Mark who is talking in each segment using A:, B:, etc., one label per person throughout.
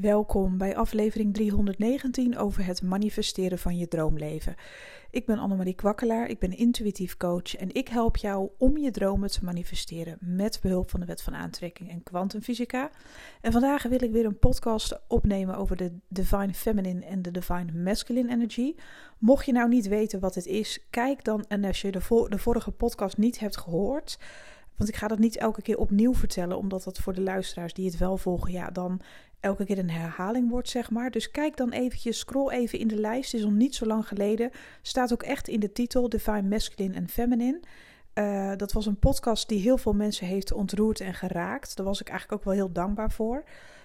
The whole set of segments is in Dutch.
A: Welkom bij aflevering 319 over het manifesteren van je droomleven. Ik ben Annemarie Kwakkelaar, ik ben intuïtief coach en ik help jou om je dromen te manifesteren met behulp van de wet van aantrekking en kwantumfysica. En vandaag wil ik weer een podcast opnemen over de Divine Feminine en de Divine Masculine Energy. Mocht je nou niet weten wat het is, kijk dan en als je de, de vorige podcast niet hebt gehoord, want ik ga dat niet elke keer opnieuw vertellen, omdat dat voor de luisteraars die het wel volgen, ja, dan elke keer een herhaling wordt, zeg maar. Dus kijk dan eventjes, scroll even in de lijst. Het is nog niet zo lang geleden. Staat ook echt in de titel Divine Masculine en Feminine. Uh, dat was een podcast die heel veel mensen heeft ontroerd en geraakt. Daar was ik eigenlijk ook wel heel dankbaar voor.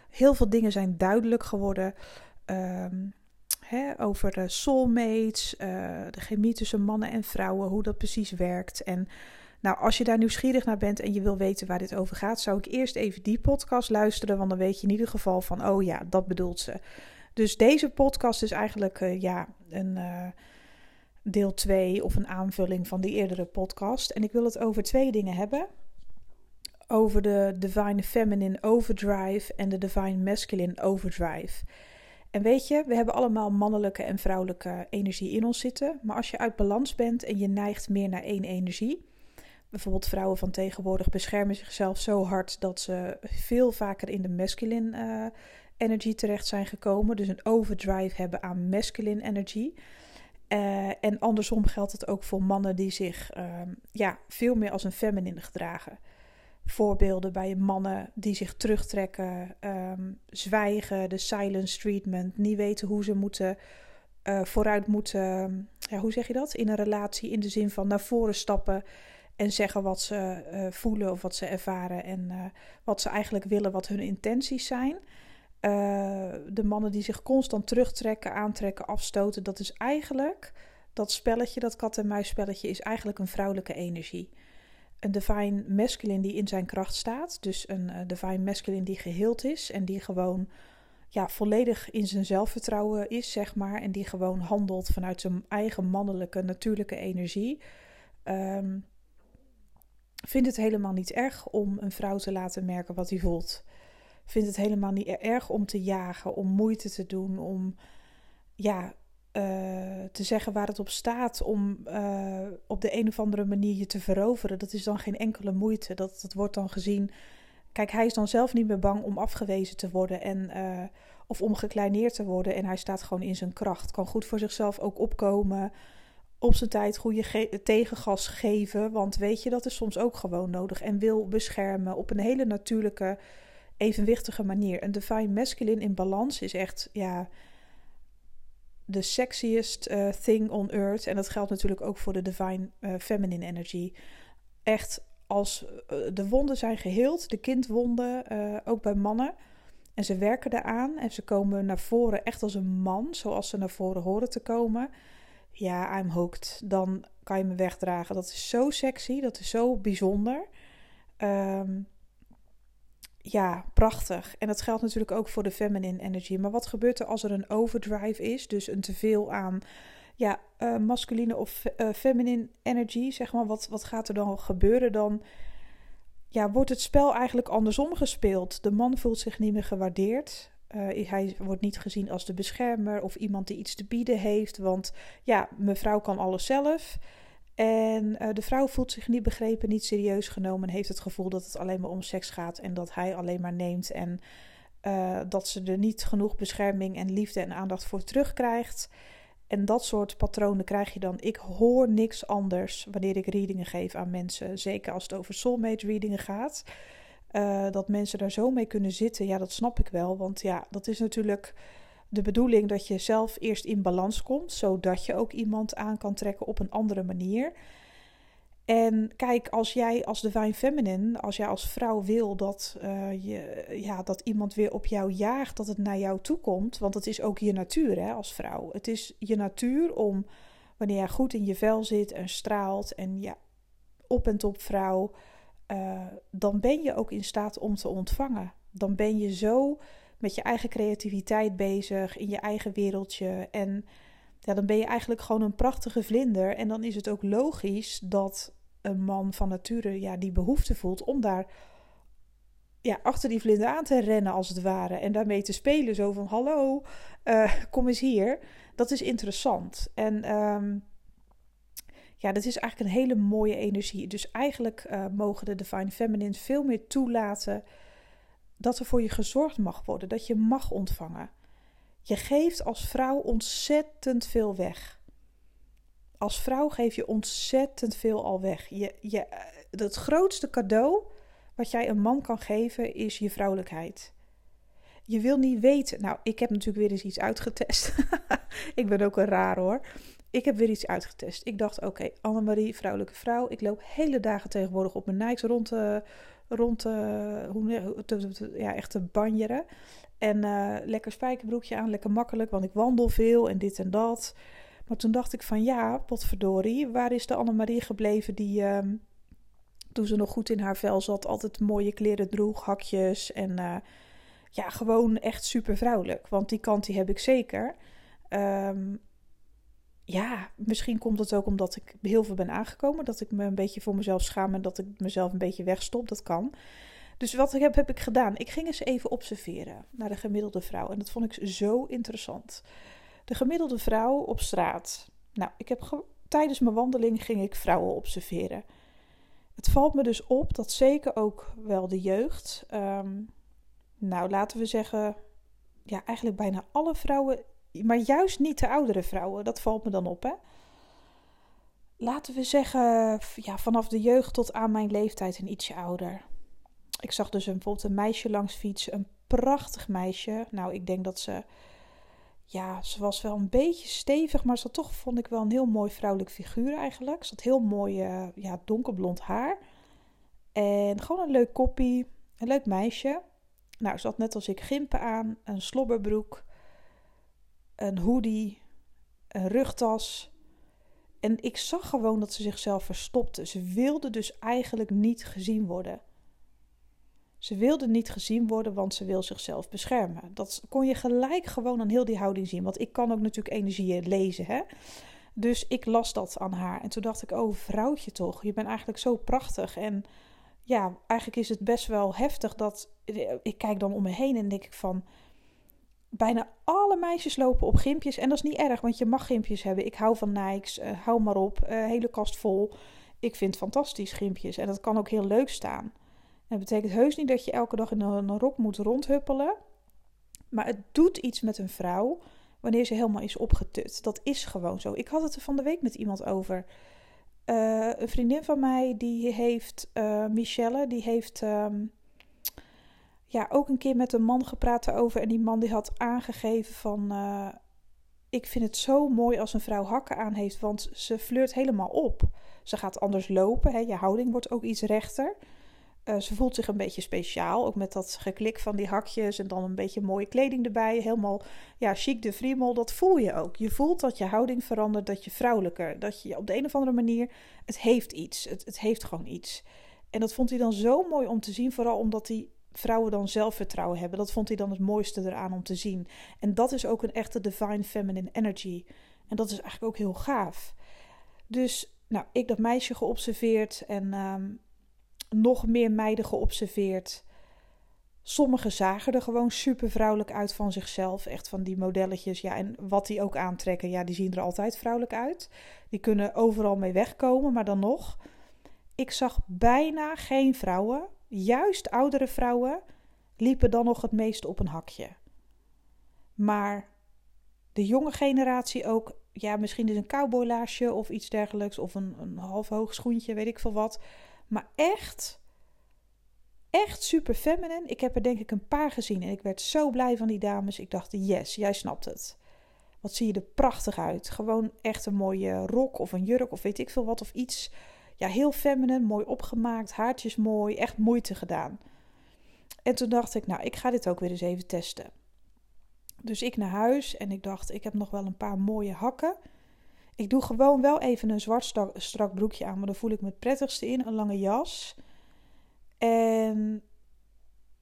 A: Heel veel dingen zijn duidelijk geworden. Um, hè, over soulmates, uh, de chemie tussen mannen en vrouwen, hoe dat precies werkt. En nou, als je daar nieuwsgierig naar bent en je wil weten waar dit over gaat, zou ik eerst even die podcast luisteren, want dan weet je in ieder geval van, oh ja, dat bedoelt ze. Dus deze podcast is eigenlijk uh, ja, een uh, deel 2 of een aanvulling van die eerdere podcast. En ik wil het over twee dingen hebben. Over de Divine Feminine Overdrive en de Divine Masculine Overdrive. En weet je, we hebben allemaal mannelijke en vrouwelijke energie in ons zitten. Maar als je uit balans bent en je neigt meer naar één energie, Bijvoorbeeld vrouwen van tegenwoordig beschermen zichzelf zo hard dat ze veel vaker in de masculine uh, energy terecht zijn gekomen. Dus een overdrive hebben aan masculine energy. Uh, en andersom geldt het ook voor mannen die zich uh, ja, veel meer als een feminine gedragen. Voorbeelden bij mannen die zich terugtrekken, um, zwijgen, de silence treatment, niet weten hoe ze moeten uh, vooruit moeten, ja, hoe zeg je dat? In een relatie, in de zin van naar voren stappen en zeggen wat ze uh, voelen of wat ze ervaren en uh, wat ze eigenlijk willen, wat hun intenties zijn. Uh, de mannen die zich constant terugtrekken, aantrekken, afstoten, dat is eigenlijk dat spelletje, dat kat-en-muis spelletje, is eigenlijk een vrouwelijke energie. Een divine masculine die in zijn kracht staat, dus een divine masculine die geheeld is en die gewoon ja, volledig in zijn zelfvertrouwen is, zeg maar, en die gewoon handelt vanuit zijn eigen mannelijke, natuurlijke energie. Um, vindt het helemaal niet erg om een vrouw te laten merken wat hij voelt. Vindt het helemaal niet erg om te jagen, om moeite te doen, om ja, uh, te zeggen waar het op staat, om uh, op de een of andere manier je te veroveren. Dat is dan geen enkele moeite. Dat, dat wordt dan gezien. Kijk, hij is dan zelf niet meer bang om afgewezen te worden en, uh, of om gekleineerd te worden. En hij staat gewoon in zijn kracht. Kan goed voor zichzelf ook opkomen op zijn tijd goede ge tegengas geven. Want weet je, dat is soms ook gewoon nodig. En wil beschermen op een hele natuurlijke, evenwichtige manier. Een divine masculine in balans is echt, ja, de sexiest uh, thing on earth. En dat geldt natuurlijk ook voor de divine uh, feminine energy. Echt als uh, de wonden zijn geheeld, de kindwonden, ook bij mannen. En ze werken eraan en ze komen naar voren echt als een man, zoals ze naar voren horen te komen ja, I'm hooked. Dan kan je me wegdragen. Dat is zo sexy, dat is zo bijzonder. Um, ja, prachtig. En dat geldt natuurlijk ook voor de feminine energy. Maar wat gebeurt er als er een overdrive is? Dus een teveel aan ja, uh, masculine of uh, feminine energy, zeg maar. Wat, wat gaat er dan gebeuren? Dan ja, wordt het spel eigenlijk andersom gespeeld. De man voelt zich niet meer gewaardeerd. Uh, hij wordt niet gezien als de beschermer of iemand die iets te bieden heeft. Want ja, mevrouw kan alles zelf. En uh, de vrouw voelt zich niet begrepen, niet serieus genomen. En heeft het gevoel dat het alleen maar om seks gaat. En dat hij alleen maar neemt. En uh, dat ze er niet genoeg bescherming en liefde en aandacht voor terugkrijgt. En dat soort patronen krijg je dan. Ik hoor niks anders wanneer ik readingen geef aan mensen. Zeker als het over soulmate readingen gaat. Uh, dat mensen daar zo mee kunnen zitten, ja, dat snap ik wel. Want ja, dat is natuurlijk de bedoeling dat je zelf eerst in balans komt, zodat je ook iemand aan kan trekken op een andere manier. En kijk, als jij als divine feminine, als jij als vrouw wil dat, uh, je, ja, dat iemand weer op jou jaagt, dat het naar jou toe komt, want het is ook je natuur hè, als vrouw. Het is je natuur om, wanneer jij goed in je vel zit en straalt en ja, op en top vrouw, uh, dan ben je ook in staat om te ontvangen. Dan ben je zo met je eigen creativiteit bezig, in je eigen wereldje. En ja, dan ben je eigenlijk gewoon een prachtige vlinder. En dan is het ook logisch dat een man van nature ja, die behoefte voelt om daar ja, achter die vlinder aan te rennen als het ware. En daarmee te spelen. Zo van, hallo, uh, kom eens hier. Dat is interessant. En um, ja, dat is eigenlijk een hele mooie energie. Dus eigenlijk uh, mogen de Divine Feminine veel meer toelaten dat er voor je gezorgd mag worden. Dat je mag ontvangen. Je geeft als vrouw ontzettend veel weg. Als vrouw geef je ontzettend veel al weg. Je, je, het grootste cadeau wat jij een man kan geven is je vrouwelijkheid. Je wil niet weten. Nou, ik heb natuurlijk weer eens iets uitgetest. ik ben ook een raar hoor. Ik heb weer iets uitgetest. Ik dacht, oké, okay, Annemarie, vrouwelijke vrouw. Ik loop hele dagen tegenwoordig op mijn Nikes rond te, rond te, hoe, te, ja, echt te banjeren. En uh, lekker spijkerbroekje aan, lekker makkelijk, want ik wandel veel en dit en dat. Maar toen dacht ik van ja, potverdorie, waar is de Annemarie gebleven die... Uh, toen ze nog goed in haar vel zat, altijd mooie kleren droeg, hakjes en ja, gewoon echt super vrouwelijk. Want die kant die heb ik zeker. Um, ja, misschien komt het ook omdat ik heel veel ben aangekomen. Dat ik me een beetje voor mezelf schaam en dat ik mezelf een beetje wegstop. Dat kan. Dus wat heb, heb ik gedaan. Ik ging eens even observeren naar de gemiddelde vrouw. En dat vond ik zo interessant. De gemiddelde vrouw op straat. Nou, ik heb tijdens mijn wandeling ging ik vrouwen observeren. Het valt me dus op dat zeker ook wel de jeugd. Um, nou, laten we zeggen. Ja, eigenlijk bijna alle vrouwen maar juist niet de oudere vrouwen, dat valt me dan op. Hè? Laten we zeggen, ja, vanaf de jeugd tot aan mijn leeftijd en ietsje ouder. Ik zag dus een, bijvoorbeeld een meisje langs fiets, een prachtig meisje. Nou, ik denk dat ze, ja, ze was wel een beetje stevig, maar ze toch, vond ik wel een heel mooi vrouwelijk figuur eigenlijk. Ze had heel mooi, uh, ja, donkerblond haar. En gewoon een leuk koppie, een leuk meisje. Nou, ze had net als ik gimpen aan, een slobberbroek, een hoodie, een rugtas. En ik zag gewoon dat ze zichzelf verstopte. Ze wilde dus eigenlijk niet gezien worden. Ze wilde niet gezien worden, want ze wil zichzelf beschermen. Dat kon je gelijk gewoon aan heel die houding zien. Want ik kan ook natuurlijk energieën lezen, hè. Dus ik las dat aan haar. En toen dacht ik, oh vrouwtje toch, je bent eigenlijk zo prachtig. En ja, eigenlijk is het best wel heftig dat... Ik kijk dan om me heen en denk ik van bijna alle meisjes lopen op gimpjes. En dat is niet erg, want je mag gimpjes hebben. Ik hou van Nikes, uh, hou maar op. Uh, hele kast vol. Ik vind fantastisch gimpjes. En dat kan ook heel leuk staan. Dat betekent heus niet dat je elke dag in een, rok moet rondhuppelen. Maar het doet iets met een vrouw wanneer ze helemaal is opgetut. Dat is gewoon zo. Ik had het er van de week met iemand over. Uh, een vriendin van mij, die heeft, Michelle, die heeft... Um, ja, ook een keer met een man gepraat erover. En die man die had aangegeven van... Uh, ik vind het zo mooi als een vrouw hakken aan heeft, want ze flirt helemaal op. Ze gaat anders lopen, hè. je houding wordt ook iets rechter. Uh, ze voelt zich een beetje speciaal, ook met dat geklik van die hakjes en dan een beetje mooie kleding erbij. Helemaal, ja, chic de friemel, dat voel je ook. Je voelt dat je houding verandert, dat je vrouwelijker, dat je op de een of andere manier, het heeft iets, het, het heeft gewoon iets. En dat vond hij dan zo mooi om te zien, vooral omdat hij vrouwen dan zelfvertrouwen hebben. Dat vond hij dan het mooiste eraan om te zien. En dat is ook een echte divine feminine energy. En dat is eigenlijk ook heel gaaf. Dus, nou, ik dat meisje geobserveerd en ehm, nog meer meiden geobserveerd. Sommigen zagen er gewoon super vrouwelijk uit van zichzelf. Echt van die modelletjes. Ja, en wat die ook aantrekken, ja, die zien er altijd vrouwelijk uit. Die kunnen overal mee wegkomen, maar dan nog. Ik zag bijna geen vrouwen juist oudere vrouwen liepen dan nog het meest op een hakje. Maar de jonge generatie ook, ja, misschien is een cowboylaarsje of iets dergelijks, of een, een half hoog schoentje, weet ik veel wat. Maar echt, echt super feminine. Ik heb er denk ik een paar gezien en ik werd zo blij van die dames. Ik dacht, yes, jij snapt het. Wat zie je er prachtig uit. Gewoon echt een mooie rok of een jurk of weet ik veel wat of iets ja, heel feminine, mooi opgemaakt, haartjes mooi, echt moeite gedaan. En toen dacht ik, nou, ik ga dit ook weer eens even testen. Dus ik naar huis en ik dacht, ik heb nog wel een paar mooie hakken. Ik doe gewoon wel even een zwart strak broekje aan, maar dan voel ik me het prettigste in. Een lange jas. En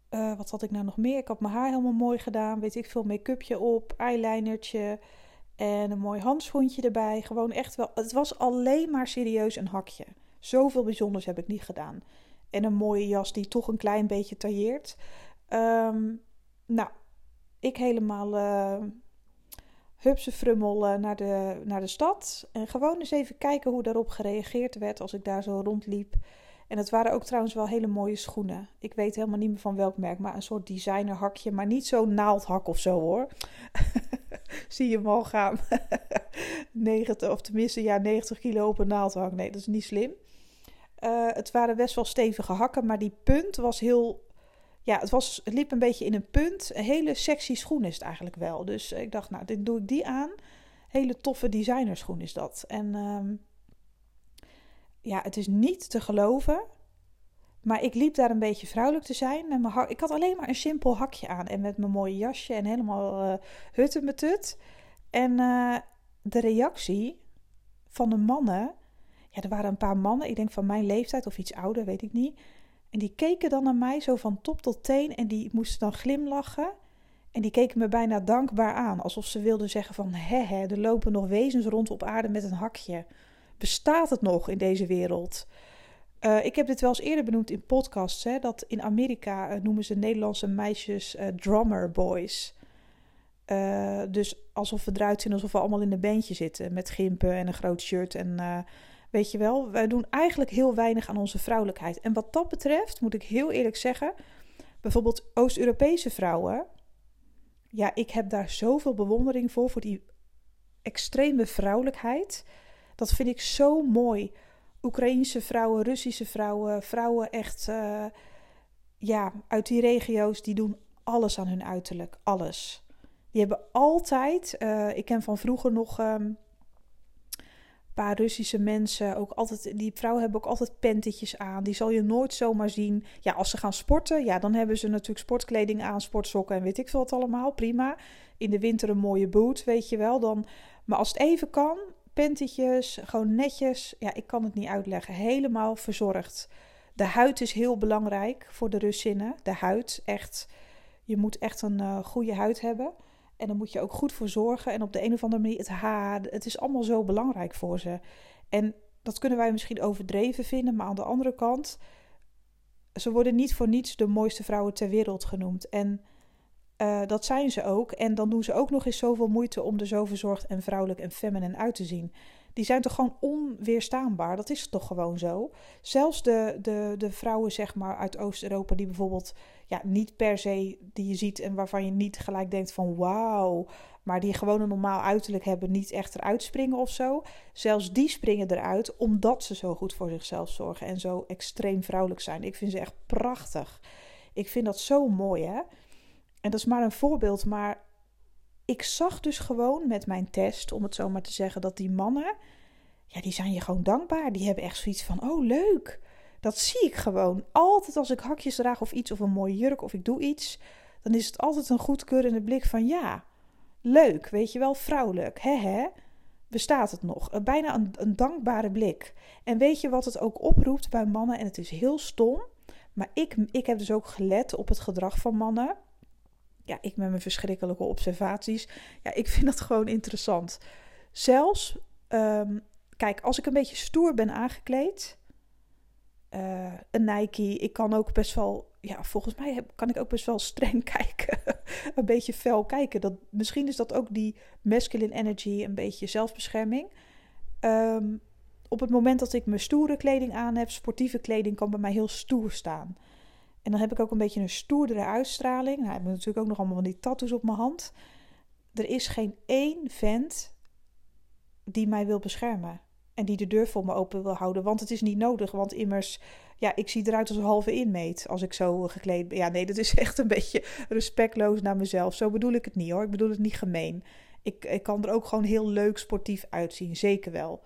A: uh, wat had ik nou nog meer? Ik had mijn haar helemaal mooi gedaan. Weet ik veel, make-upje op, eyelinertje. En een mooi handschoentje erbij. Gewoon echt wel. Het was alleen maar serieus een hakje. Zoveel bijzonders heb ik niet gedaan. En een mooie jas die toch een klein beetje tailleert. Um, nou, ik helemaal uh, frummel uh, naar, de, naar de stad. En gewoon eens even kijken hoe daarop gereageerd werd als ik daar zo rondliep. En het waren ook trouwens wel hele mooie schoenen. Ik weet helemaal niet meer van welk merk, maar een soort designerhakje. Maar niet zo'n naaldhak of zo hoor. Zie je hem al gaan. 90, of tenminste ja, 90 kilo op een naaldhak. Nee, dat is niet slim. Uh, het waren best wel stevige hakken, maar die punt was heel. Ja, het, was, liep een beetje in een punt. Een hele sexy schoen is het eigenlijk wel. Dus ik dacht, nou, dit doe ik die aan. Hele toffe designerschoen is dat. En um, ja, het is niet te geloven. Maar ik liep daar een beetje vrouwelijk te zijn. Met mijn ik had alleen maar een simpel hakje aan. En met mijn mooie jasje en helemaal uh, hutten met het. En uh, de reactie van de mannen. Ja, er waren een paar mannen, ik denk van mijn leeftijd of iets ouder, weet ik niet. En die keken dan naar mij zo van top tot teen. En die moesten dan glimlachen. En die keken me bijna dankbaar aan. Alsof ze wilden zeggen van... Hè, er lopen nog wezens rond op aarde met een hakje. Bestaat het nog in deze wereld? Uh, ik heb dit wel eens eerder benoemd in podcasts. Hè, dat in Amerika uh, noemen ze Nederlandse meisjes uh, drummer boys. dus alsof we eruit zien alsof we allemaal in een bandje zitten. Met gimpen en een groot shirt. En weet je wel, wij doen eigenlijk heel weinig aan onze vrouwelijkheid. En wat dat betreft, moet ik heel eerlijk zeggen. Bijvoorbeeld Oost-Europese vrouwen. Ja, ik heb daar zoveel bewondering voor. Voor die extreme vrouwelijkheid. Dat vind ik zo mooi. Oekraïense vrouwen, Russische vrouwen, vrouwen echt uh, ja, uit die regio's, die doen alles aan hun uiterlijk. Alles. Die hebben altijd, uh, ik ken van vroeger nog een paar Russische mensen, ook altijd, die vrouwen hebben ook altijd pentetjes aan. Die zal je nooit zomaar zien. Ja, als ze gaan sporten, ja, dan hebben ze natuurlijk sportkleding aan, sportsokken en weet ik veel wat allemaal. Prima. In de winter een mooie boot, weet je wel. Dan, maar als het even kan, pentetjes, gewoon netjes. Ja, ik kan het niet uitleggen. Helemaal verzorgd. De huid is heel belangrijk voor de Russinnen. De huid, echt. Je moet echt een uh, goede huid hebben. En dan moet je ook goed voor zorgen. En op de een of andere manier het haar. Het is allemaal zo belangrijk voor ze. En dat kunnen wij misschien overdreven vinden. Maar aan de andere kant. Ze worden niet voor niets de mooiste vrouwen ter wereld genoemd. En uh, dat zijn ze ook. En dan doen ze ook nog eens zoveel moeite om er zo verzorgd en vrouwelijk en feminine uit te zien. Die zijn toch gewoon onweerstaanbaar. Dat is toch gewoon zo. Zelfs de, de, de vrouwen zeg maar, uit Oost-Europa die bijvoorbeeld ja, niet per se die je ziet en waarvan je niet gelijk denkt van wauw, maar die gewoon een normaal uiterlijk hebben, niet echt eruit springen of zo. Zelfs die springen eruit omdat ze zo goed voor zichzelf zorgen en zo extreem vrouwelijk zijn. Ik vind ze echt prachtig. Ik vind dat zo mooi hè. En dat is maar een voorbeeld, maar ik zag dus gewoon met mijn test, om het zo maar te zeggen, dat die mannen, ja, die zijn je gewoon dankbaar. Die hebben echt zoiets van, oh leuk. Dat zie ik gewoon. Altijd als ik hakjes draag of iets, of een mooie jurk, of ik doe iets, dan is het altijd een goedkeurende blik van, ja, leuk, weet je wel, vrouwelijk, hè hè. Bestaat het nog? Eh, bijna een, een dankbare blik. En weet je wat het ook oproept bij mannen? En het is heel stom, maar ik, ik heb dus ook gelet op het gedrag van mannen ja, ik met mijn verschrikkelijke observaties. Ja, ik vind dat gewoon interessant. Zelfs, um, kijk, als ik een beetje stoer ben aangekleed, uh, een Nike, ik kan ook best wel, ja, volgens mij kan ik ook best wel streng kijken. een beetje fel kijken. Dat, misschien is dat ook die masculine energy, een beetje zelfbescherming. Um, op het moment dat ik mijn stoere kleding aan heb, sportieve kleding kan bij mij heel stoer staan. En dan heb ik ook een beetje een stoerdere uitstraling. Nou, ik heb natuurlijk ook nog allemaal van die tattoos op mijn hand. Er is geen één vent die mij wil beschermen. En die de deur voor me open wil houden. Want het is niet nodig. Want immers, ja, ik zie eruit als een halve inmeet. Als ik zo gekleed ben. Ja, nee, dat is echt een beetje respectloos naar mezelf. Zo bedoel ik het niet hoor. Ik bedoel het niet gemeen. Ik, ik kan er ook gewoon heel leuk sportief uitzien. Zeker wel.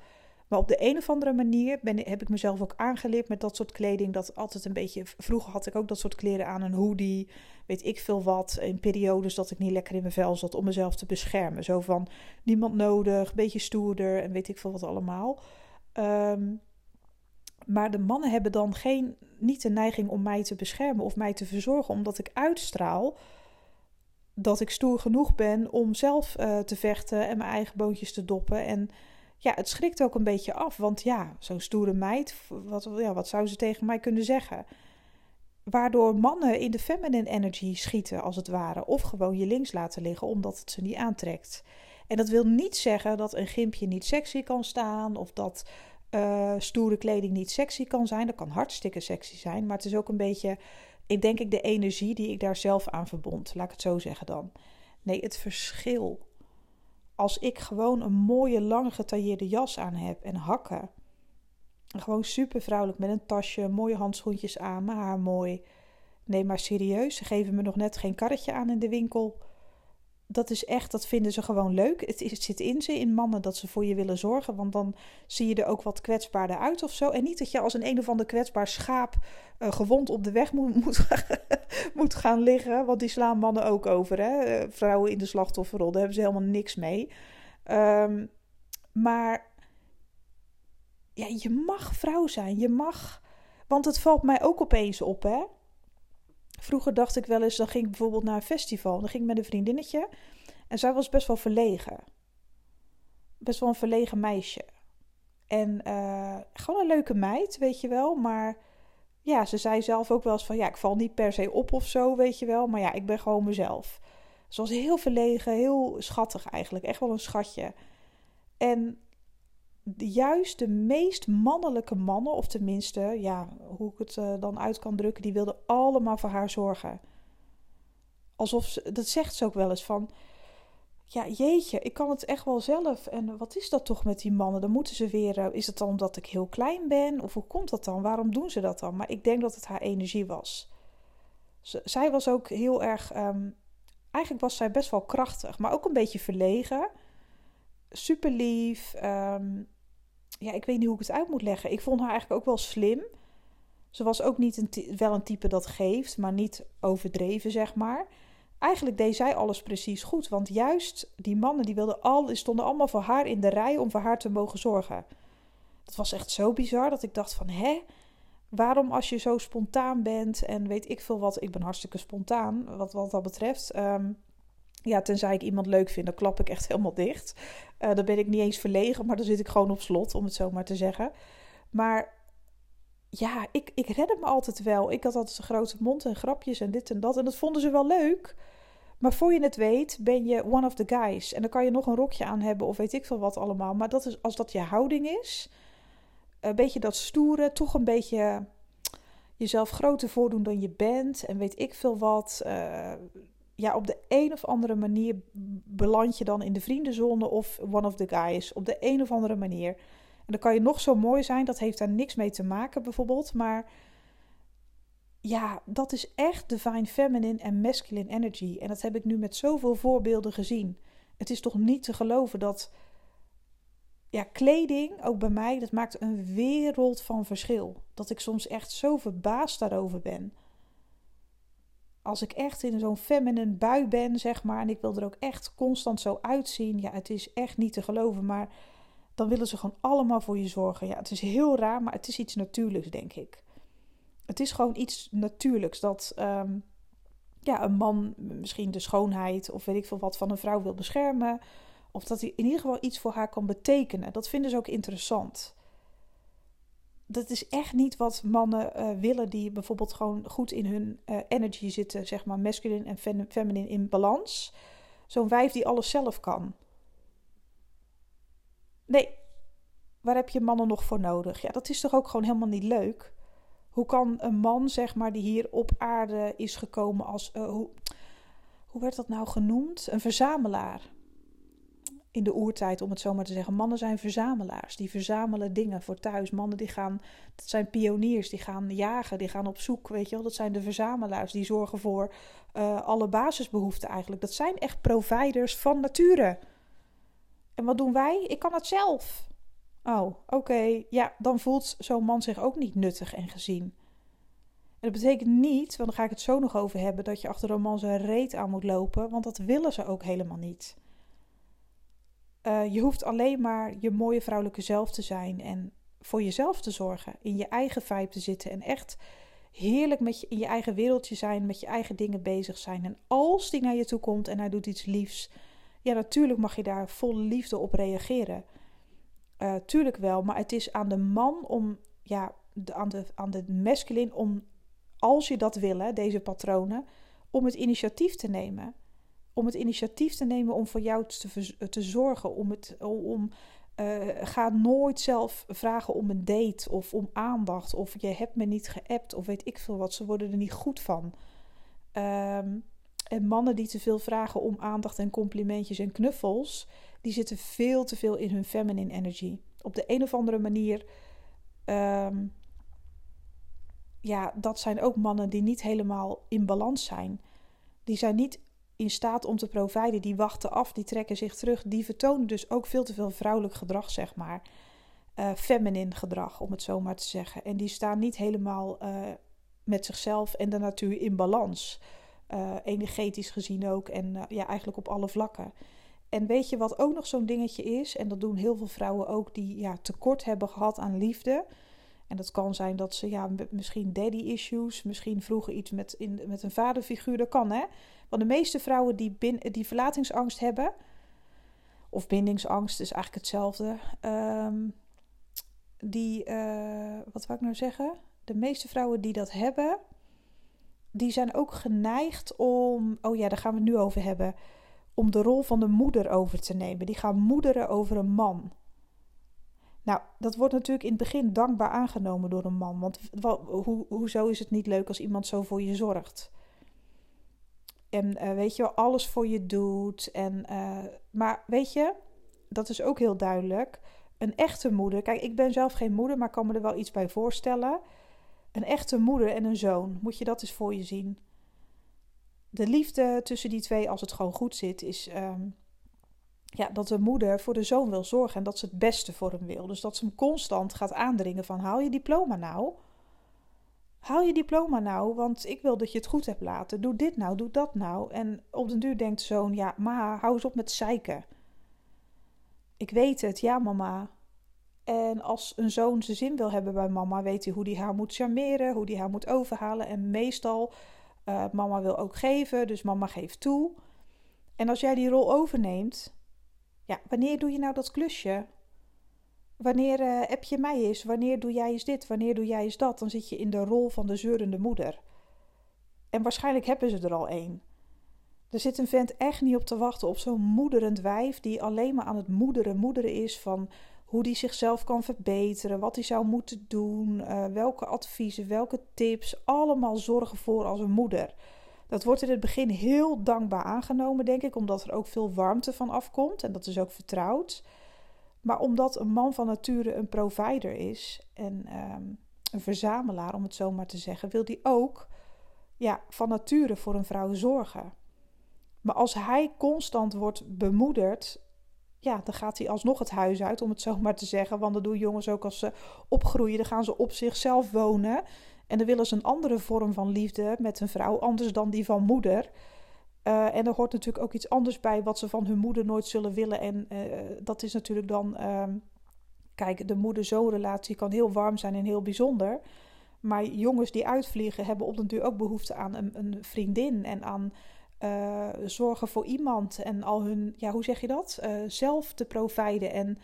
A: Maar op de een of andere manier ben, heb ik mezelf ook aangeleerd met dat soort kleding. Dat altijd een beetje. Vroeger had ik ook dat soort kleren aan, een hoodie, weet ik veel wat. In periodes dat ik niet lekker in mijn vel zat om mezelf te beschermen. Zo van niemand nodig, een beetje stoerder en weet ik veel wat allemaal. Um, maar de mannen hebben dan geen, niet de neiging om mij te beschermen of mij te verzorgen, omdat ik uitstraal dat ik stoer genoeg ben om zelf uh, te vechten en mijn eigen boontjes te doppen. En ja, het schrikt ook een beetje af. Want ja, zo'n stoere meid, wat, ja, wat zou ze tegen mij kunnen zeggen? Waardoor mannen in de feminine energy schieten, als het ware. Of gewoon je links laten liggen, omdat het ze niet aantrekt. En dat wil niet zeggen dat een gimpje niet sexy kan staan. Of dat uh, stoere kleding niet sexy kan zijn. Dat kan hartstikke sexy zijn. Maar het is ook een beetje, ik denk ik, de energie die ik daar zelf aan verbond. Laat ik het zo zeggen dan. Nee, het verschil. Als ik gewoon een mooie, lange getailleerde jas aan heb en hakken. En gewoon super vrouwelijk met een tasje, mooie handschoentjes aan, mijn haar mooi. Nee, maar serieus, ze geven me nog net geen karretje aan in de winkel dat is echt, dat vinden ze gewoon leuk. Het, zit in ze, in mannen, dat ze voor je willen zorgen. Want dan zie je er ook wat kwetsbaarder uit of zo. En niet dat je als een een of ander kwetsbaar schaap uh, gewond op de weg moet, moet, gaan liggen. Want die slaan mannen ook over. Hè? Eh, vrouwen in de slachtofferrol, daar hebben ze helemaal niks mee. Um, maar ja, je mag vrouw zijn. Je mag. Want het valt mij ook opeens op, hè? Vroeger dacht ik wel eens, dan ging ik bijvoorbeeld naar een festival. Dan ging ik met een vriendinnetje. En zij was best wel verlegen. Best wel een verlegen meisje. En uh, gewoon een leuke meid, weet je wel. Maar ja, ze zei zelf ook wel eens van... Ja, ik val niet per se op of zo, weet je wel. Maar ja, ik ben gewoon mezelf. Ze was heel verlegen, heel schattig eigenlijk. Echt wel een schatje. En juist de meest mannelijke mannen, of tenminste, ja, hoe ik het uh, dan uit kan drukken, die wilden allemaal voor haar zorgen. Alsof ze, dat zegt ze ook wel eens van, ja, jeetje, ik kan het echt wel zelf. En wat is dat toch met die mannen? Dan moeten ze weer, uh, is het dan omdat ik heel klein ben? Of hoe komt dat dan? Waarom doen ze dat dan? Maar ik denk dat het haar energie was. Zij was ook heel erg, um, eigenlijk was zij best wel krachtig, maar ook een beetje verlegen. Super lief. Um, ja, ik weet niet hoe ik het uit moet leggen. Ik vond haar eigenlijk ook wel slim. Ze was ook niet een wel een type dat geeft, maar niet overdreven, zeg maar. Eigenlijk deed zij alles precies goed. Want juist die mannen die wilden al, stonden allemaal voor haar in de rij om voor haar te mogen zorgen. Dat was echt zo bizar dat ik dacht van hè, waarom als je zo spontaan bent en weet ik veel wat, ik ben hartstikke spontaan wat, wat dat betreft. Um, ja, tenzij ik iemand leuk vind, dan klap ik echt helemaal dicht. Uh, dan ben ik niet eens verlegen, maar dan zit ik gewoon op slot, om het zo maar te zeggen. Maar ja, ik, ik redde me altijd wel. Ik had altijd een grote mond en grapjes en dit en dat. En dat vonden ze wel leuk. Maar voor je het weet, ben je one of the guys. En dan kan je nog een rokje aan hebben of weet ik veel wat allemaal. Maar dat is, als dat je houding is, een beetje dat stoere, toch een beetje jezelf groter voordoen dan je bent. En weet ik veel wat. Uh, ja, op de een of andere manier beland je dan in de vriendenzone of one of the guys. Op de een of andere manier. En dan kan je nog zo mooi zijn, dat heeft daar niks mee te maken bijvoorbeeld. Maar ja, dat is echt divine feminine en masculine energy. En dat heb ik nu met zoveel voorbeelden gezien. Het is toch niet te geloven dat ja, kleding, ook bij mij, dat maakt een wereld van verschil. Dat ik soms echt zo verbaasd daarover ben als ik echt in zo'n feminine bui ben, zeg maar, en ik wil er ook echt constant zo uitzien, ja, het is echt niet te geloven, maar dan willen ze gewoon allemaal voor je zorgen. Ja, het is heel raar, maar het is iets natuurlijks, denk ik. Het is gewoon iets natuurlijks dat um, ja, een man misschien de schoonheid of weet ik veel wat van een vrouw wil beschermen. Of dat hij in ieder geval iets voor haar kan betekenen. Dat vinden ze ook interessant dat is echt niet wat mannen uh, willen die bijvoorbeeld gewoon goed in hun uh, energy zitten, zeg maar masculine en fem feminine in balans. Zo'n wijf die alles zelf kan. Nee, waar heb je mannen nog voor nodig? Ja, dat is toch ook gewoon helemaal niet leuk? Hoe kan een man, zeg maar, die hier op aarde is gekomen als. Uh, hoe, hoe werd dat nou genoemd? Een verzamelaar in de oertijd, om het zo maar te zeggen. Mannen zijn verzamelaars. Die verzamelen dingen voor thuis. Mannen die gaan, dat zijn pioniers, die gaan jagen, die gaan op zoek. Weet je wel, dat zijn de verzamelaars. Die zorgen voor uh, alle basisbehoeften eigenlijk. Dat zijn echt providers van nature. En wat doen wij? Ik kan het zelf. Oh, oké. Ja, dan voelt zo'n man zich ook niet nuttig en gezien. En dat betekent niet, want dan ga ik het zo nog over hebben, dat je achter een man zijn reet aan moet lopen. Want dat willen ze ook helemaal niet. Uh, je hoeft alleen maar je mooie vrouwelijke zelf te zijn en voor jezelf te zorgen, in je eigen vibe te zitten en echt heerlijk met je, in je eigen wereldje zijn, met je eigen dingen bezig zijn. En als die naar je toe komt en hij doet iets liefs, ja, natuurlijk mag je daar vol liefde op reageren. Uh, tuurlijk wel, maar het is aan de man om, ja, aan, de, aan de masculin om, als je dat wil, deze patronen, om het initiatief te nemen. Om het initiatief te nemen om voor jou te, te zorgen. Om het, om, uh, ga nooit zelf vragen om een date of om aandacht. Of je hebt me niet geappt of weet ik veel wat. Ze worden er niet goed van. Um, en mannen die te veel vragen om aandacht en complimentjes en knuffels, die zitten veel te veel in hun feminine energy. Op de een of andere manier. Um, ja, dat zijn ook mannen die niet helemaal in balans zijn. Die zijn niet in staat om te providen. Die wachten af, die trekken zich terug. Die vertonen dus ook veel te veel vrouwelijk gedrag, zeg maar. Uh, feminine gedrag, om het zo maar te zeggen. En die staan niet helemaal uh, met zichzelf en de natuur in balans. Uh, energetisch gezien ook. En ja, eigenlijk op alle vlakken. En weet je wat ook nog zo'n dingetje is? En dat doen heel veel vrouwen ook die ja, tekort hebben gehad aan liefde. En dat kan zijn dat ze ja, misschien daddy issues, misschien vroeger iets met, in, met een vaderfiguur. Dat kan hè. Want de meeste vrouwen die, bin, die verlatingsangst hebben, of bindingsangst is eigenlijk hetzelfde. Um, die, uh, wat wou ik nou zeggen? De meeste vrouwen die dat hebben, die zijn ook geneigd om, oh ja, daar gaan we het nu over hebben, om de rol van de moeder over te nemen. Die gaan moederen over een man. Nou, dat wordt natuurlijk in het begin dankbaar aangenomen door een man. Want ho hoezo is het niet leuk als iemand zo voor je zorgt? En uh, weet je alles voor je doet. En, uh, maar weet je, dat is ook heel duidelijk. Een echte moeder. Kijk, ik ben zelf geen moeder, maar kan me er wel iets bij voorstellen. Een echte moeder en een zoon. Moet je dat eens voor je zien. De liefde tussen die twee, als het gewoon goed zit, is. Um, ja, dat de moeder voor de zoon wil zorgen en dat ze het beste voor hem wil. Dus dat ze hem constant gaat aandringen van haal je diploma nou. Haal je diploma nou, want ik wil dat je het goed hebt laten. Doe dit nou, doe dat nou. En op den duur denkt de zoon, ja, ma, hou eens op met zeiken. Ik weet het, ja mama. En als een zoon zijn zin wil hebben bij mama, weet hij hoe hij haar moet charmeren, hoe hij haar moet overhalen. En meestal, uh, mama wil ook geven, dus mama geeft toe. En als jij die rol overneemt, ja, wanneer doe je nou dat klusje? Wanneer uh, heb je mij eens? Wanneer doe jij eens dit? Wanneer doe jij eens dat? Dan zit je in de rol van de zeurende moeder. En waarschijnlijk hebben ze er al één. Er zit een vent echt niet op te wachten op zo'n moederend wijf die alleen maar aan het moederen moederen is van hoe die zichzelf kan verbeteren, wat hij zou moeten doen, uh, welke adviezen, welke tips, allemaal zorgen voor als een moeder. Dat wordt in het begin heel dankbaar aangenomen, denk ik, omdat er ook veel warmte van afkomt en dat is ook vertrouwd. Maar omdat een man van nature een provider is en um, een verzamelaar, om het zo maar te zeggen, wil hij ook ja, van nature voor een vrouw zorgen. Maar als hij constant wordt bemoederd, ja, dan gaat hij alsnog het huis uit, om het zo maar te zeggen. Want dat doen jongens ook als ze opgroeien. Dan gaan ze op zichzelf wonen. En dan willen ze een andere vorm van liefde met een vrouw, anders dan die van moeder. Uh, en er hoort natuurlijk ook iets anders bij wat ze van hun moeder nooit zullen willen. En uh, dat is natuurlijk dan. Uh, kijk, de moeder-zoon relatie kan heel warm zijn en heel bijzonder. Maar jongens die uitvliegen hebben op den duur ook behoefte aan een, een vriendin en aan uh, zorgen voor iemand. En al hun, ja, hoe zeg je dat? zelf te providen. En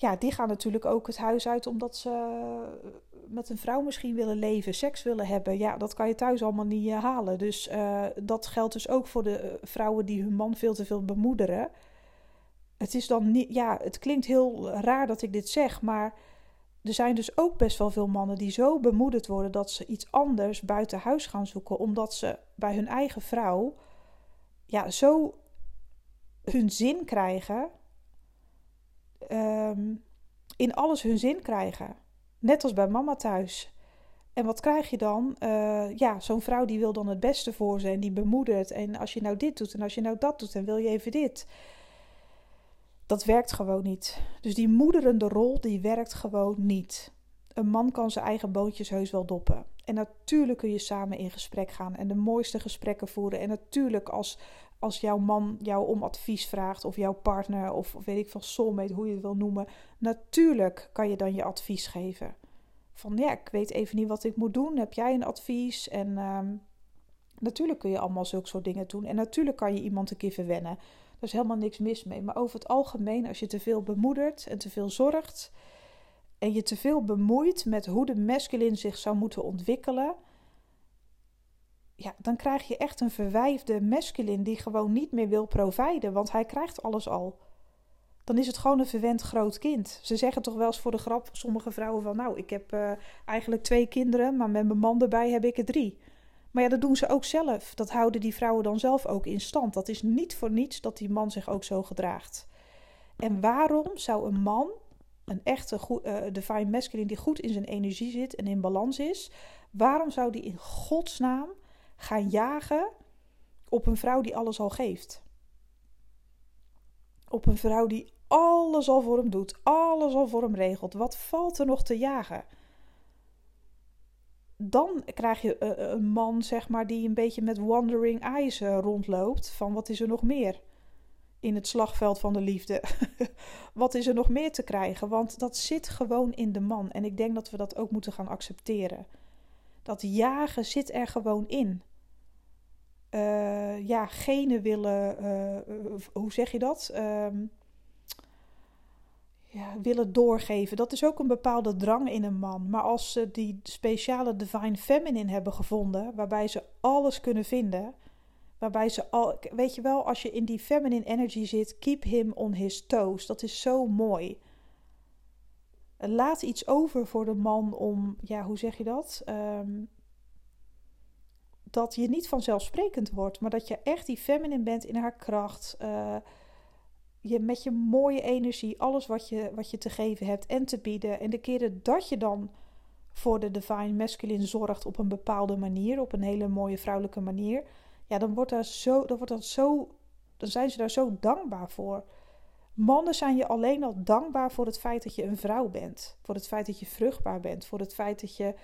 A: ja, die gaan natuurlijk ook het huis uit omdat ze met een vrouw misschien willen leven, seks willen hebben, ja, dat kan je thuis allemaal niet uh, halen. Dus uh, dat geldt dus ook voor de eh, vrouwen die hun man veel te veel bemoederen. Het is dan niet, ja, het klinkt heel raar dat ik dit zeg, maar er zijn dus ook best wel veel mannen die zo bemoedigd worden dat ze iets anders buiten huis gaan zoeken, omdat ze bij hun eigen vrouw ja, zo hun zin krijgen. Um, in alles hun zin krijgen. Net als bij mama thuis. En wat krijg je dan? Uh, ja, zo'n vrouw die wil dan het beste voor ze en die bemoedert. En als je nou dit doet en als je nou dat doet en wil je even dit. Dat werkt gewoon niet. Dus die moederende rol, die werkt gewoon niet. Een man kan zijn eigen bootjes heus wel doppen. En natuurlijk kun je samen in gesprek gaan en de mooiste gesprekken voeren. En natuurlijk als, als jouw man jou om advies vraagt, of jouw partner, of weet ik veel, soulmate, hoe je het wil noemen. Natuurlijk kan je dan je advies geven. Van ja, ik weet even niet wat ik moet doen. Heb jij een advies? En um, natuurlijk kun je allemaal zulke soort dingen doen. En natuurlijk kan je iemand een keer verwennen. Daar is helemaal niks mis mee. Maar over het algemeen, als je te veel bemoedert en te veel zorgt. En je te veel bemoeit met hoe de masculine zich zou moeten ontwikkelen. Ja, dan krijg je echt een verwijfde masculine die gewoon niet meer wil providen. Want hij krijgt alles al dan is het gewoon een verwend groot kind. Ze zeggen toch wel eens voor de grap, sommige vrouwen van... nou, ik heb uh, eigenlijk twee kinderen, maar met mijn man erbij heb ik er drie. Maar ja, dat doen ze ook zelf. Dat houden die vrouwen dan zelf ook in stand. Dat is niet voor niets dat die man zich ook zo gedraagt. En waarom zou een man, een echte uh, divine masculine die goed in zijn energie zit en in balans is... waarom zou die in godsnaam gaan jagen op een vrouw die alles al geeft? Op een vrouw die alles al voor hem doet, alles al voor hem regelt. Wat valt er nog te jagen? Dan krijg je eh, eh, een man, zeg maar, die een beetje met wandering eyes eh, rondloopt. Van wat is er nog meer in het slagveld van de liefde? wat is er nog meer te krijgen? Want dat zit gewoon in de man. En ik denk dat we dat ook moeten gaan accepteren. Dat jagen zit er gewoon in. Ja, genen willen, hoe zeg je dat? Uh, ja, willen doorgeven. Dat is ook een bepaalde drang in een man. Maar als ze die speciale divine feminine hebben gevonden, waarbij ze alles kunnen vinden, waarbij ze al, weet je wel, als je in die feminine energy zit, keep him on his toes. Dat is zo mooi. Laat iets over voor de man om, ja, hoe zeg je dat? Um, dat je niet vanzelfsprekend wordt, maar dat je echt die feminine bent in haar kracht. Uh, je met je mooie energie, alles wat je, wat je te geven hebt en te bieden. En de keren dat je dan voor de divine masculine zorgt op een bepaalde manier, op een hele mooie vrouwelijke manier, ja, dan wordt dat zo, dan wordt dat zo, dan zijn ze daar zo dankbaar voor. Mannen zijn je alleen al dankbaar voor het feit dat je een vrouw bent, voor het feit dat je vruchtbaar bent, voor het feit dat je,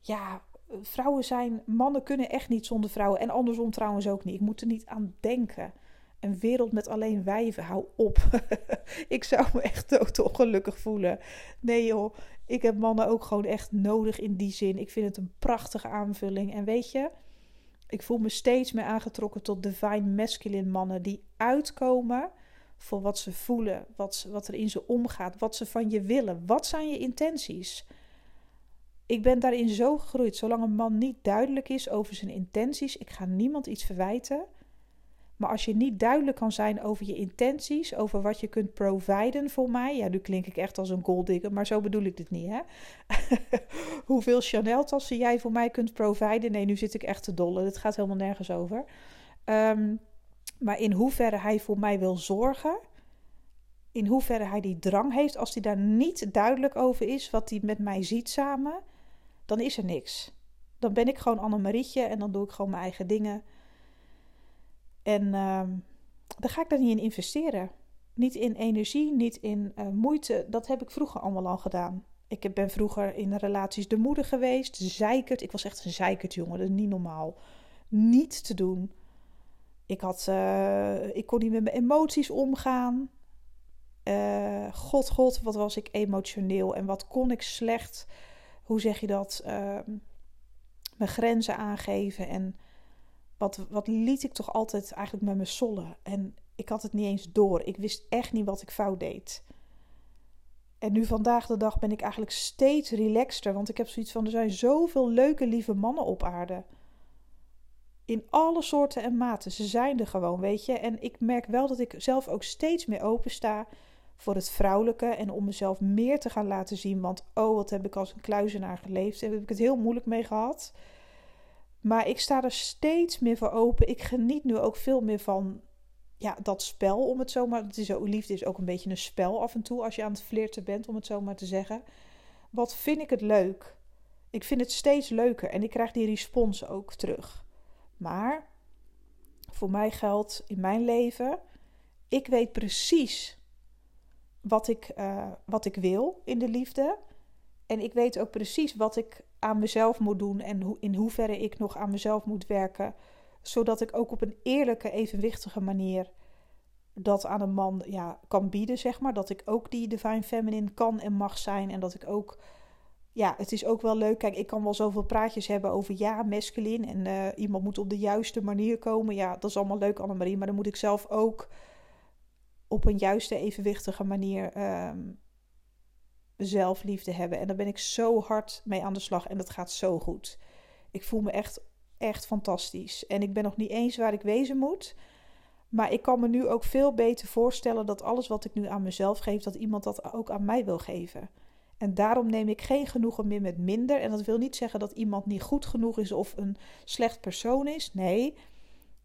A: ja, vrouwen zijn, mannen kunnen echt niet zonder vrouwen en andersom trouwens ook niet. Ik moet er niet aan denken een wereld met alleen wijven, hou op. ik zou me echt dood ongelukkig voelen. Nee joh, ik heb mannen ook gewoon echt nodig in die zin. Ik vind het een prachtige aanvulling. En weet je, ik voel me steeds meer aangetrokken tot divine masculine mannen die uitkomen voor wat ze voelen, wat, wat er in ze omgaat, wat ze van je willen. Wat zijn je intenties? Ik ben daarin zo gegroeid. Zolang een man niet duidelijk is over zijn intenties, ik ga niemand iets verwijten maar als je niet duidelijk kan zijn over je intenties, over wat je kunt providen voor mij. Ja, nu klink ik echt als een golddigger, maar zo bedoel ik dit niet, hè? Hoeveel Chanel-tassen jij voor mij kunt providen. Nee, nu zit ik echt te dolle. Dit gaat helemaal nergens over. Ehm, maar in hoeverre hij voor mij wil zorgen. In hoeverre hij die drang heeft. Als hij daar niet duidelijk over is wat hij met mij ziet samen. Dan is er niks. Dan ben ik gewoon Annemarietje en dan doe ik gewoon mijn eigen dingen. En uh, dan ga ik daar niet in investeren. Niet in energie, niet in uh, moeite. Dat heb ik vroeger allemaal al gedaan. Ik ben vroeger in relaties de moeder geweest, zeikert. Ik was echt een zeikert jongen, dat is niet normaal. Niet te doen. Ik, had, uh, ik kon niet met mijn emoties omgaan. Uh, god, god, wat was ik emotioneel en wat kon ik slecht, hoe zeg je dat, ehm, mijn grenzen aangeven en wat, wat liet ik toch altijd eigenlijk met me sollen. En ik had het niet eens door. Ik wist echt niet wat ik fout deed. En nu vandaag de dag ben ik eigenlijk steeds relaxter. Want ik heb zoiets van: er zijn zoveel leuke, lieve mannen op aarde. In alle soorten en maten. Ze zijn er gewoon, weet je. En ik merk wel dat ik zelf ook steeds meer open sta voor het vrouwelijke. En om mezelf meer te gaan laten zien. Want oh, wat heb ik als een kluizenaar geleefd. Daar heb ik het heel moeilijk mee gehad. Maar ik sta er steeds meer voor open. Ik geniet nu ook veel meer van ja, dat spel, om het zo maar... Is ook, liefde is ook een beetje een spel af en toe als je aan het flirten bent, om het zo maar te zeggen. Wat vind ik het leuk? Ik vind het steeds leuker en ik krijg die respons ook terug. Maar voor mij geldt in mijn leven, ik weet precies wat ik, uh, wat ik wil in de liefde. En ik weet ook precies wat ik aan mezelf moet doen en in hoeverre ik nog aan mezelf moet werken, zodat ik ook op een eerlijke, evenwichtige manier dat aan een man ja, kan bieden, zeg maar. Dat ik ook die divine feminine kan en mag zijn en dat ik ook ja, het is ook wel leuk. Kijk, ik kan wel zoveel praatjes hebben over ja, masculin. En uh, iemand moet op de juiste manier komen. Ja, dat is allemaal leuk, Annemarie. Maar dan moet ik zelf ook op een juiste, evenwichtige manier um, zelfliefde hebben. En daar ben ik zo hard mee aan de slag en dat gaat zo goed. Ik voel me echt, echt fantastisch. En ik ben nog niet eens waar ik wezen moet. Maar ik kan me nu ook veel beter voorstellen dat alles wat ik nu aan mezelf geef, dat iemand dat ook aan mij wil geven. En daarom neem ik geen genoegen meer met minder. En dat wil niet zeggen dat iemand niet goed genoeg is of een slecht persoon is. Nee.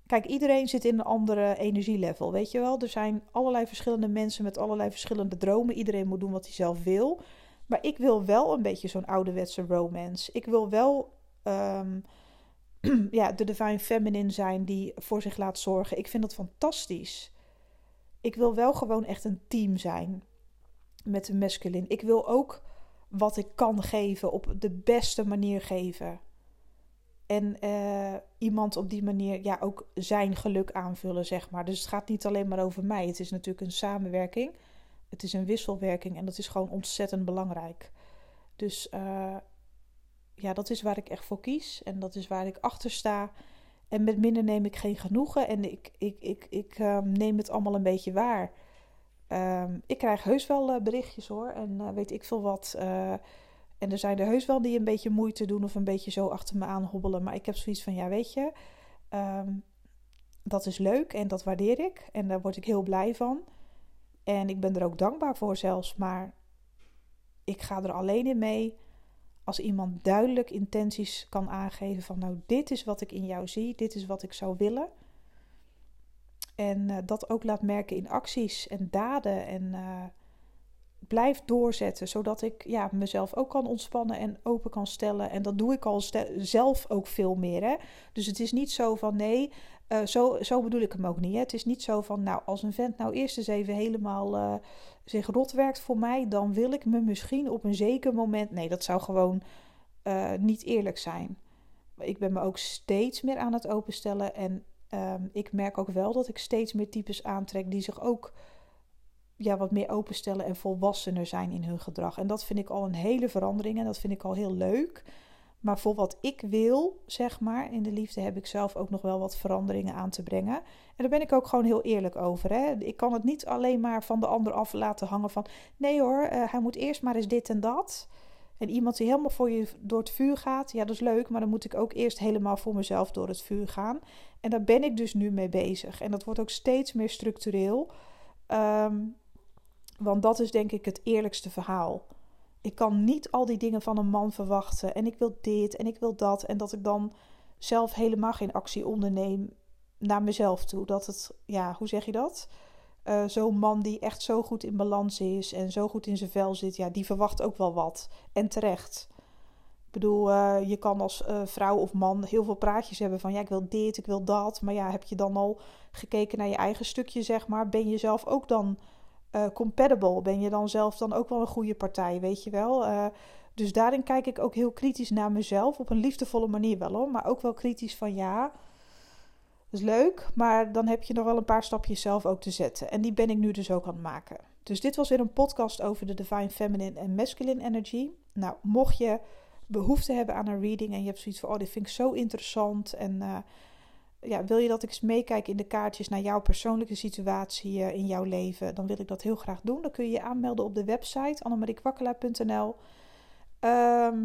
A: Kijk, iedereen zit in een andere energielevel. Weet je wel? Er zijn allerlei verschillende mensen met allerlei verschillende dromen. Iedereen moet doen wat hij zelf wil. Maar ik wil wel een beetje zo'n ouderwetse romance. Ik wil wel um, ja, de divine feminine zijn die voor zich laat zorgen. Ik vind dat fantastisch. Ik wil wel gewoon echt een team zijn met de masculine. Ik wil ook wat ik kan geven op de beste manier geven. En uh, iemand op die manier ja, ook zijn geluk aanvullen, zeg maar. Dus het gaat niet alleen maar over mij. Het is natuurlijk een samenwerking. Het is een wisselwerking en dat is gewoon ontzettend belangrijk. Dus uh, ja, dat is waar ik echt voor kies. En dat is waar ik achter sta. En met minder neem ik geen genoegen. En ik, ik, ik, ik um, neem het allemaal een beetje waar. Um, ik krijg heus wel uh, berichtjes hoor. En weet ik veel wat. En er zijn er heus wel die een beetje moeite doen of een beetje zo achter me aan hobbelen. Maar ik heb zoiets van, ja weet je, um, dat is leuk en dat waardeer ik. En daar word ik heel blij van. En ik ben er ook dankbaar voor zelfs. Maar ik ga er alleen in mee als iemand duidelijk intenties kan aangeven van nou dit is wat ik in jou zie, dit is wat ik zou willen. En uh, dat ook laat merken in acties en daden en uh, blijf doorzetten, zodat ik ja, mezelf ook kan ontspannen en open kan stellen. En dat doe ik al zelf ook veel meer. Hè? Dus het is niet zo van nee, uh, zo, zo bedoel ik hem ook niet. Hè? Het is niet zo van nou, als een vent nou eerst eens even helemaal uh, zich rot werkt voor mij, dan wil ik me misschien op een zeker moment. Nee, dat zou gewoon uh, niet eerlijk zijn. Ik ben me ook steeds meer aan het openstellen. En um, ik merk ook wel dat ik steeds meer types aantrek die zich ook ja, wat meer openstellen en volwassener zijn in hun gedrag. En dat vind ik al een hele verandering en dat vind ik al heel leuk. Maar voor wat ik wil, zeg maar, in de liefde heb ik zelf ook nog wel wat veranderingen aan te brengen. En daar ben ik ook gewoon heel eerlijk over. Hè? Ik kan het niet alleen maar van de ander af laten hangen van... nee hoor, uh, hij moet eerst maar eens dit en dat. En iemand die helemaal voor je door het vuur gaat, ja, dat is leuk. Maar dan moet ik ook eerst helemaal voor mezelf door het vuur gaan. En daar ben ik dus nu mee bezig. En dat wordt ook steeds meer structureel. Um, want dat is denk ik het eerlijkste verhaal. Ik kan niet al die dingen van een man verwachten. En ik wil dit en ik wil dat. En dat ik dan zelf helemaal geen actie onderneem naar mezelf toe. Dat het, ja, hoe zeg je dat? Uh, Zo'n man die echt zo goed in balans is en zo goed in zijn vel zit, ja, die verwacht ook wel wat. En terecht. Ik bedoel, uh, je kan als uh, vrouw of man heel veel praatjes hebben van ja, ik wil dit, ik wil dat. Maar ja, heb je dan al gekeken naar je eigen stukje, zeg maar? Ben je zelf ook dan uh, compatible? Ben je dan zelf dan ook wel een goede partij, weet je wel? Uh, dus daarin kijk ik ook heel kritisch naar mezelf. Op een liefdevolle manier wel hoor. Maar ook wel kritisch van ja, dat is leuk. Maar dan heb je nog wel een paar stapjes zelf ook te zetten. En die ben ik nu dus ook aan het maken. Dus dit was weer een podcast over de Divine Feminine en Masculine Energy. Nou, mocht je behoefte hebben aan een reading en je hebt zoiets van... oh, dit vind ik zo interessant en... Uh, ja, wil je dat ik eens meekijk in de kaartjes naar jouw persoonlijke situatie uh, in jouw leven, dan wil ik dat heel graag doen. Dan kun je je aanmelden op de website annemariekwakkelaar.nl. Ehm,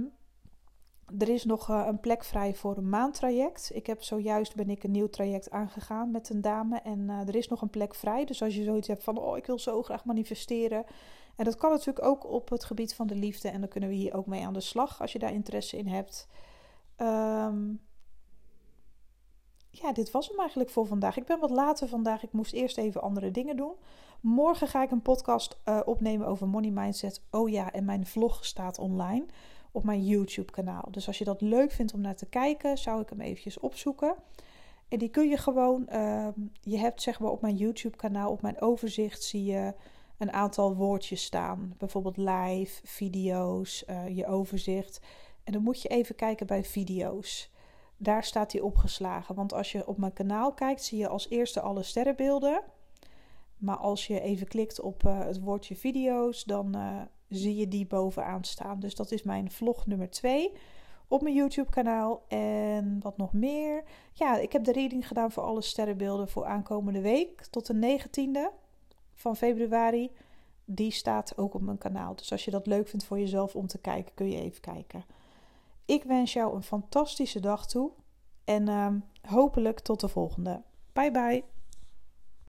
A: er is nog uh, een plek vrij voor een maandtraject. Ik heb zojuist ben ik een nieuw traject aangegaan met een dame en uh, er is nog een plek vrij. Dus als je zoiets hebt van oh ik wil zo graag manifesteren. En dat kan natuurlijk ook op het gebied van de liefde en dan kunnen we hier ook mee aan de slag als je daar interesse in hebt. Um, dit was hem eigenlijk voor vandaag. Ik ben wat later vandaag. Ik moest eerst even andere dingen doen. Morgen ga ik een podcast uh, opnemen over money mindset. Oh ja, en mijn vlog staat online op mijn YouTube kanaal. Dus als je dat leuk vindt om naar te kijken, zou ik hem eventjes opzoeken. En die kun je gewoon, uh, je hebt zeg maar op mijn YouTube kanaal, op mijn overzicht zie je een aantal woordjes staan. Bijvoorbeeld live, video's, uh, je overzicht. En dan moet je even kijken bij video's daar staat hij opgeslagen. Want als je op mijn kanaal kijkt, zie je als eerste alle sterrenbeelden. Maar als je even klikt op uh, het woordje video's, dan uh, zie je die bovenaan staan. Dus dat is mijn vlog nummer 2 op mijn YouTube kanaal. En wat nog meer? Ja, ik heb de reading gedaan voor alle sterrenbeelden voor aankomende week tot de 19e van februari, die staat ook op mijn kanaal. Dus als je dat leuk vindt voor jezelf om te kijken, kun je even kijken. Ik wens jou een fantastische dag toe en ehm, hopelijk tot de volgende. Bye bye.